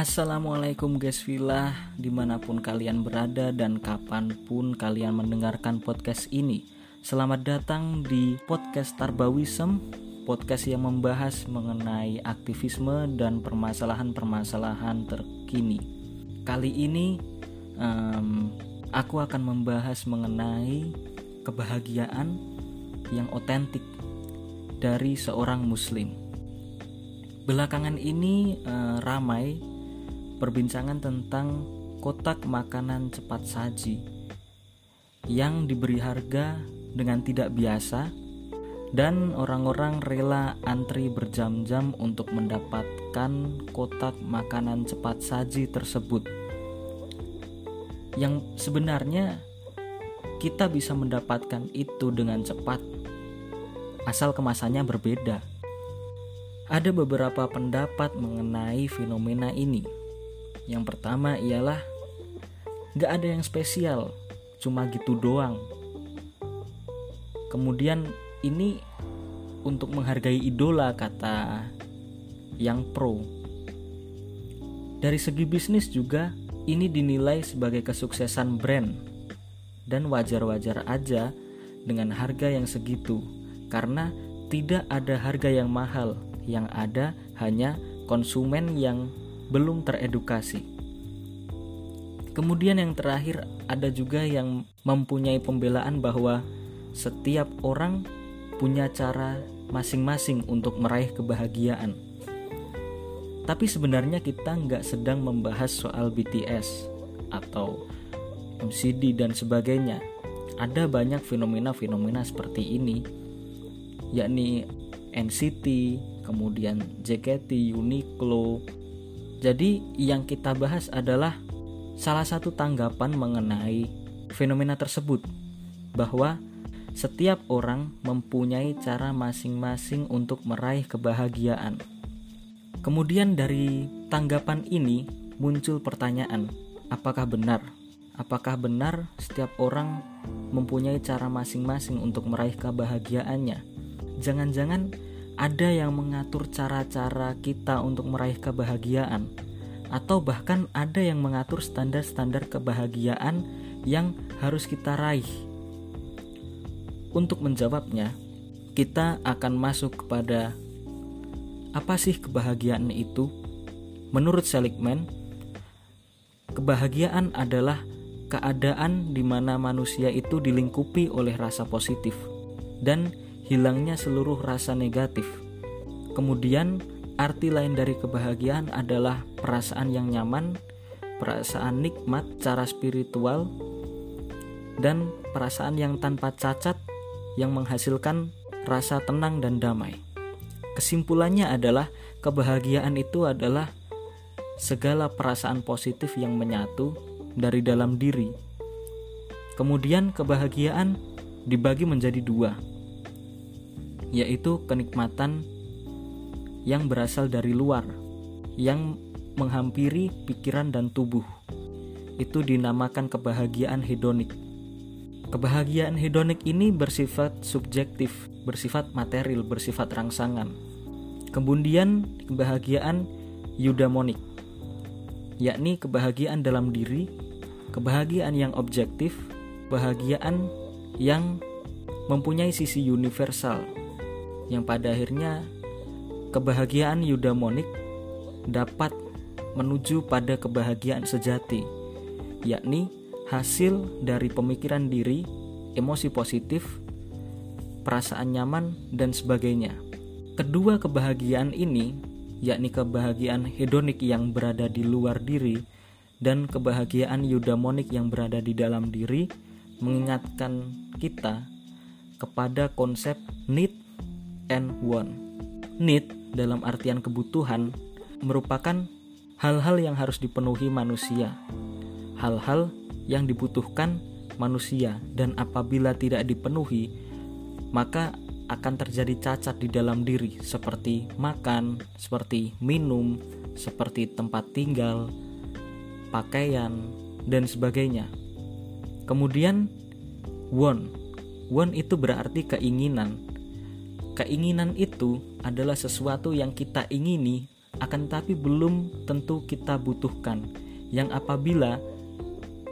Assalamualaikum guys Villa. Di mana pun kalian berada dan kapan pun kalian mendengarkan podcast ini Selamat datang di podcast Tarbawism Podcast yang membahas mengenai aktivisme dan permasalahan-permasalahan terkini. Kali ini um, aku akan membahas mengenai kebahagiaan yang otentik dari seorang muslim. Belakangan ini uh, ramai perbincangan tentang kotak makanan cepat saji yang diberi harga dengan tidak biasa dan orang-orang rela antri berjam-jam untuk mendapatkan kotak makanan cepat saji tersebut. Yang sebenarnya kita bisa mendapatkan itu dengan cepat asal kemasannya berbeda. Ada beberapa pendapat mengenai fenomena ini yang pertama ialah gak ada yang spesial, cuma gitu doang. Kemudian ini untuk menghargai idola kata yang pro. Dari segi bisnis juga ini dinilai sebagai kesuksesan brand dan wajar-wajar aja dengan harga yang segitu karena tidak ada harga yang mahal, yang ada hanya konsumen yang belum teredukasi. Kemudian yang terakhir ada juga yang mempunyai pembelaan bahwa setiap orang punya cara masing-masing untuk meraih kebahagiaan. Tapi sebenarnya kita nggak sedang membahas soal BTS atau MCD dan sebagainya. Ada banyak fenomena-fenomena seperti ini, yakni NCT, kemudian JKT, Uniqlo, jadi yang kita bahas adalah salah satu tanggapan mengenai fenomena tersebut bahwa setiap orang mempunyai cara masing-masing untuk meraih kebahagiaan. Kemudian dari tanggapan ini muncul pertanyaan, apakah benar? Apakah benar setiap orang mempunyai cara masing-masing untuk meraih kebahagiaannya? Jangan-jangan ada yang mengatur cara-cara kita untuk meraih kebahagiaan, atau bahkan ada yang mengatur standar-standar kebahagiaan yang harus kita raih. Untuk menjawabnya, kita akan masuk kepada apa sih kebahagiaan itu? Menurut Seligman, kebahagiaan adalah keadaan di mana manusia itu dilingkupi oleh rasa positif dan hilangnya seluruh rasa negatif. Kemudian, arti lain dari kebahagiaan adalah perasaan yang nyaman, perasaan nikmat cara spiritual, dan perasaan yang tanpa cacat yang menghasilkan rasa tenang dan damai. Kesimpulannya adalah kebahagiaan itu adalah segala perasaan positif yang menyatu dari dalam diri. Kemudian kebahagiaan dibagi menjadi dua, yaitu kenikmatan yang berasal dari luar, yang menghampiri pikiran dan tubuh. Itu dinamakan kebahagiaan hedonik. Kebahagiaan hedonik ini bersifat subjektif, bersifat material, bersifat rangsangan. Kemudian kebahagiaan eudaimonik, yakni kebahagiaan dalam diri, kebahagiaan yang objektif, kebahagiaan yang mempunyai sisi universal, yang pada akhirnya kebahagiaan eudaimonik dapat menuju pada kebahagiaan sejati, yakni hasil dari pemikiran diri, emosi positif, perasaan nyaman, dan sebagainya. Kedua kebahagiaan ini, yakni kebahagiaan hedonik yang berada di luar diri dan kebahagiaan eudaimonik yang berada di dalam diri, mengingatkan kita kepada konsep need and want. Need dalam artian kebutuhan merupakan hal-hal yang harus dipenuhi manusia. Hal-hal yang dibutuhkan manusia dan apabila tidak dipenuhi maka akan terjadi cacat di dalam diri seperti makan, seperti minum, seperti tempat tinggal, pakaian, dan sebagainya. Kemudian want. Want itu berarti keinginan Keinginan itu adalah sesuatu yang kita ingini akan tetapi belum tentu kita butuhkan. Yang apabila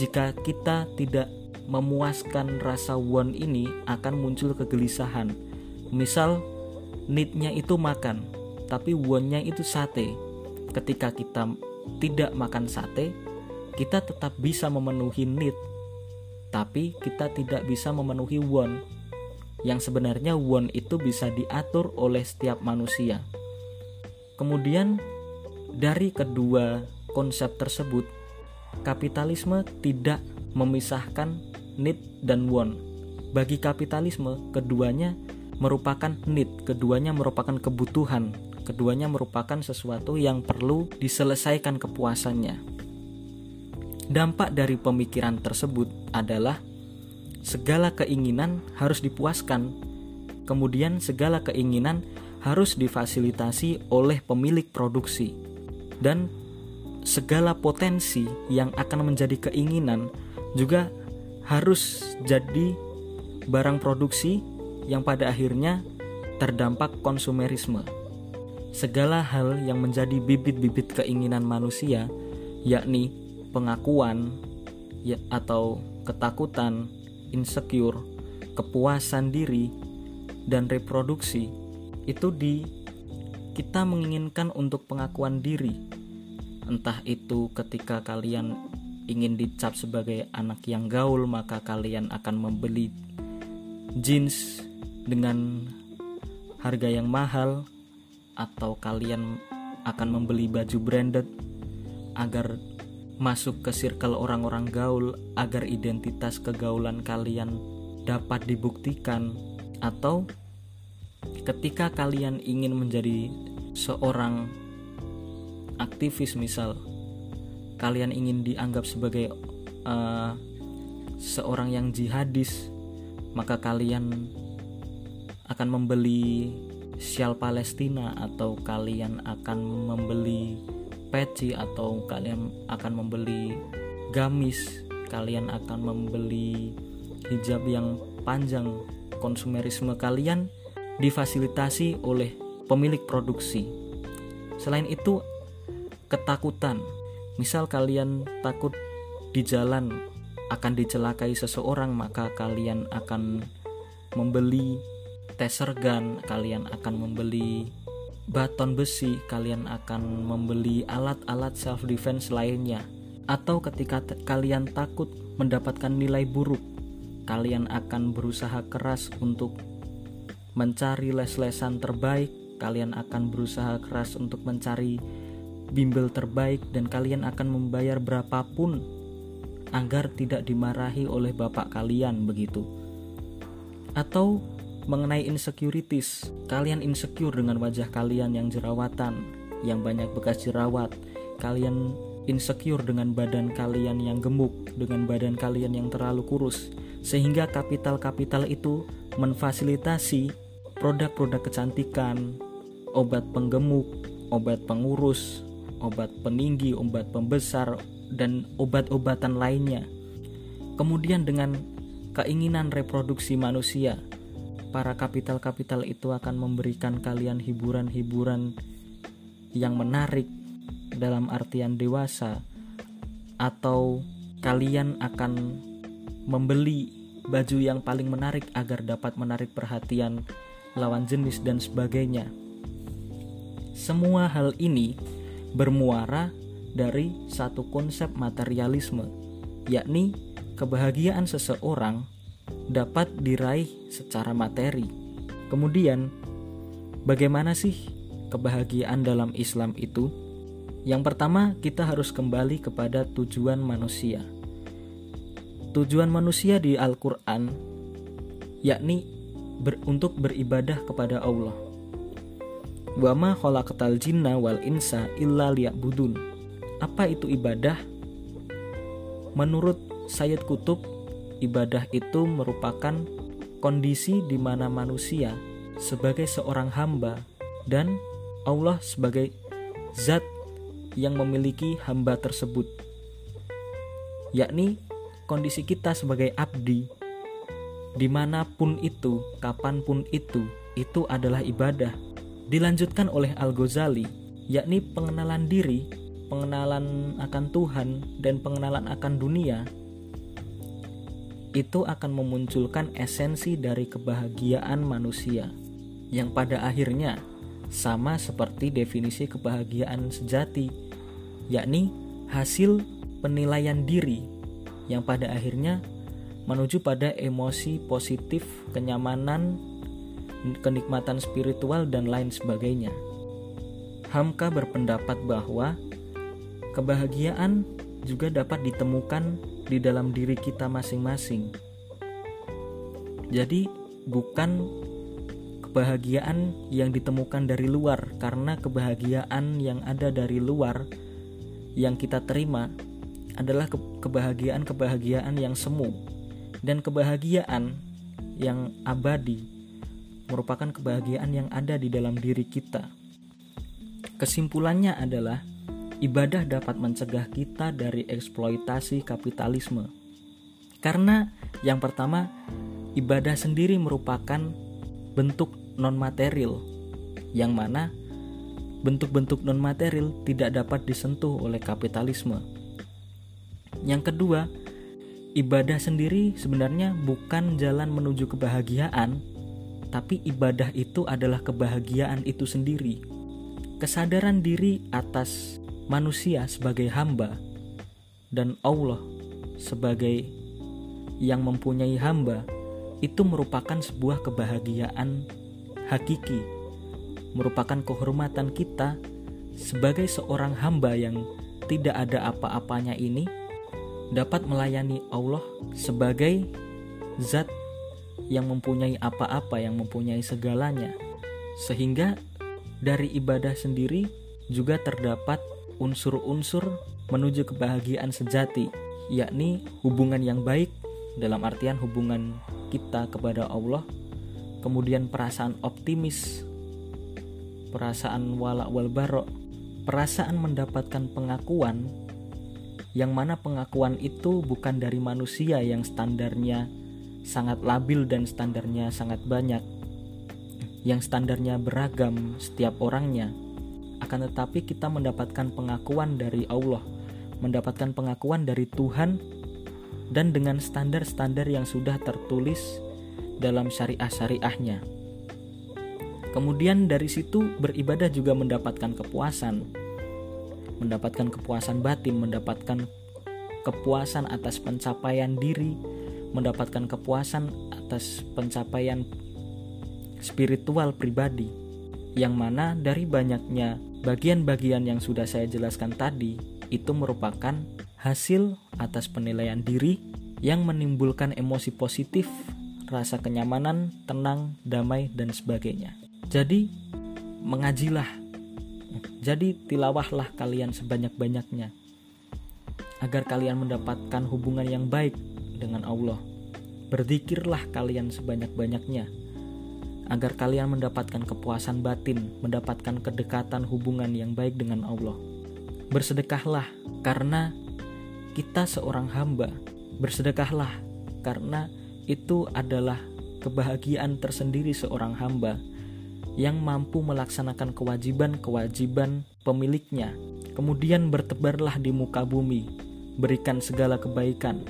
jika kita tidak memuaskan rasa want ini akan muncul kegelisahan. Misal need-nya itu makan, tapi want-nya itu sate. Ketika kita tidak makan sate, kita tetap bisa memenuhi need, tapi kita tidak bisa memenuhi want. Yang sebenarnya want itu bisa diatur oleh setiap manusia. Kemudian dari kedua konsep tersebut, kapitalisme tidak memisahkan need dan want. Bagi kapitalisme, keduanya merupakan need, keduanya merupakan kebutuhan, keduanya merupakan sesuatu yang perlu diselesaikan kepuasannya. Dampak dari pemikiran tersebut adalah segala keinginan harus dipuaskan, kemudian segala keinginan harus difasilitasi oleh pemilik produksi, dan segala potensi yang akan menjadi keinginan juga harus jadi barang produksi yang pada akhirnya terdampak konsumerisme. Segala hal yang menjadi bibit-bibit keinginan manusia, yakni pengakuan ya, atau ketakutan, insecure, kepuasan diri, dan reproduksi, itu di kita menginginkan untuk pengakuan diri. Entah itu ketika kalian ingin dicap sebagai anak yang gaul, maka kalian akan membeli jeans dengan harga yang mahal atau kalian akan membeli baju branded agar masuk ke circle orang-orang gaul agar identitas kegaulan kalian dapat dibuktikan atau ketika kalian ingin menjadi seorang aktivis misal kalian ingin dianggap sebagai uh, seorang yang jihadis maka kalian akan membeli sial Palestina atau kalian akan membeli peci atau kalian akan membeli gamis kalian akan membeli hijab yang panjang. Konsumerisme kalian difasilitasi oleh pemilik produksi. Selain itu ketakutan. Misal kalian takut di jalan akan dicelakai seseorang maka kalian akan membeli taser gun, kalian akan membeli baton besi, kalian akan membeli alat-alat self defense lainnya. Atau ketika kalian takut mendapatkan nilai buruk, kalian akan berusaha keras untuk mencari les-lesan terbaik, kalian akan berusaha keras untuk mencari bimbel terbaik dan kalian akan membayar berapapun agar tidak dimarahi oleh bapak kalian begitu. Atau mengenai insecurities. Kalian insecure dengan wajah kalian yang jerawatan, yang banyak bekas jerawat. Kalian insecure dengan badan kalian yang gemuk, dengan badan kalian yang terlalu kurus. Sehingga kapital-kapital itu memfasilitasi produk-produk kecantikan, obat penggemuk, obat pengurus, obat peninggi, obat pembesar, dan obat-obatan lainnya. Kemudian dengan keinginan reproduksi manusia, para kapital-kapital itu akan memberikan kalian hiburan-hiburan yang menarik dalam artian dewasa atau kalian akan membeli baju yang paling menarik agar dapat menarik perhatian lawan jenis dan sebagainya. Semua hal ini bermuara dari satu konsep materialisme, yakni kebahagiaan seseorang dapat diraih secara materi. Kemudian, bagaimana sih kebahagiaan dalam Islam itu? Yang pertama, kita harus kembali kepada tujuan manusia. Tujuan manusia di Al-Qur'an yakni ber, untuk beribadah kepada Allah. Wa ma khalaqatal jinna wal insa illa liya'budun. Apa itu ibadah? Menurut Sayyid Kutub, ibadah itu merupakan kondisi di mana manusia sebagai seorang hamba dan Allah sebagai zat yang memiliki hamba tersebut, yakni kondisi kita sebagai abdi, di mana pun itu, kapan pun itu, itu adalah ibadah. Dilanjutkan oleh Al-Ghazali, yakni pengenalan diri, pengenalan akan Tuhan, dan pengenalan akan dunia, itu akan memunculkan esensi dari kebahagiaan manusia, yang pada akhirnya sama seperti definisi kebahagiaan sejati, yakni hasil penilaian diri yang pada akhirnya menuju pada emosi positif, kenyamanan, kenikmatan spiritual, dan lain sebagainya. Hamka berpendapat bahwa kebahagiaan juga dapat ditemukan di dalam diri kita masing-masing. Jadi, bukan kebahagiaan yang ditemukan dari luar, karena kebahagiaan yang ada dari luar yang kita terima adalah kebahagiaan-kebahagiaan yang semu dan kebahagiaan yang abadi merupakan kebahagiaan yang ada di dalam diri kita. Kesimpulannya adalah ibadah dapat mencegah kita dari eksploitasi kapitalisme. Karena yang pertama, ibadah sendiri merupakan bentuk non-material yang mana bentuk-bentuk non-material tidak dapat disentuh oleh kapitalisme. Yang kedua, ibadah sendiri sebenarnya bukan jalan menuju kebahagiaan, tapi ibadah itu adalah kebahagiaan itu sendiri. Kesadaran diri atas manusia sebagai hamba dan Allah sebagai yang mempunyai hamba itu merupakan sebuah kebahagiaan hakiki, merupakan kehormatan kita sebagai seorang hamba yang tidak ada apa-apanya ini dapat melayani Allah sebagai zat yang mempunyai apa-apa, yang mempunyai segalanya, sehingga dari ibadah sendiri juga terdapat unsur-unsur menuju kebahagiaan sejati, yakni hubungan yang baik dalam artian hubungan kita kepada Allah, kemudian perasaan optimis, perasaan wala wal barok, perasaan mendapatkan pengakuan yang mana pengakuan itu bukan dari manusia yang standarnya sangat labil dan standarnya sangat banyak yang standarnya beragam setiap orangnya akan tetapi kita mendapatkan pengakuan dari Allah mendapatkan pengakuan dari Tuhan dan dengan standar-standar yang sudah tertulis dalam syariah-syariahnya. Kemudian dari situ beribadah juga mendapatkan kepuasan mendapatkan kepuasan batin, mendapatkan kepuasan atas pencapaian diri, mendapatkan kepuasan atas pencapaian spiritual pribadi, yang mana dari banyaknya bagian-bagian yang sudah saya jelaskan tadi itu merupakan hasil atas penilaian diri yang menimbulkan emosi positif, rasa kenyamanan, tenang, damai, dan sebagainya. Jadi, mengajilah jadi tilawahlah kalian sebanyak-banyaknya agar kalian mendapatkan hubungan yang baik dengan Allah. Berzikirlah kalian sebanyak-banyaknya agar kalian mendapatkan kepuasan batin, mendapatkan kedekatan hubungan yang baik dengan Allah. Bersedekahlah karena kita seorang hamba. Bersedekahlah karena itu adalah kebahagiaan tersendiri seorang hamba yang mampu melaksanakan kewajiban-kewajiban pemiliknya. Kemudian bertebarlah di muka bumi, berikan segala kebaikan.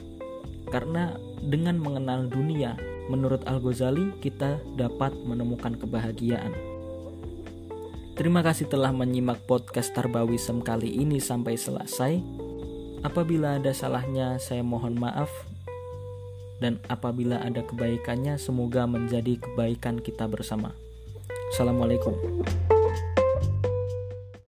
Karena dengan mengenal dunia, menurut Al-Ghazali kita dapat menemukan kebahagiaan. Terima kasih telah menyimak podcast Tarbawisem kali ini sampai selesai. Apabila ada salahnya, saya mohon maaf. Dan apabila ada kebaikannya, semoga menjadi kebaikan kita bersama. Assalamualaikum.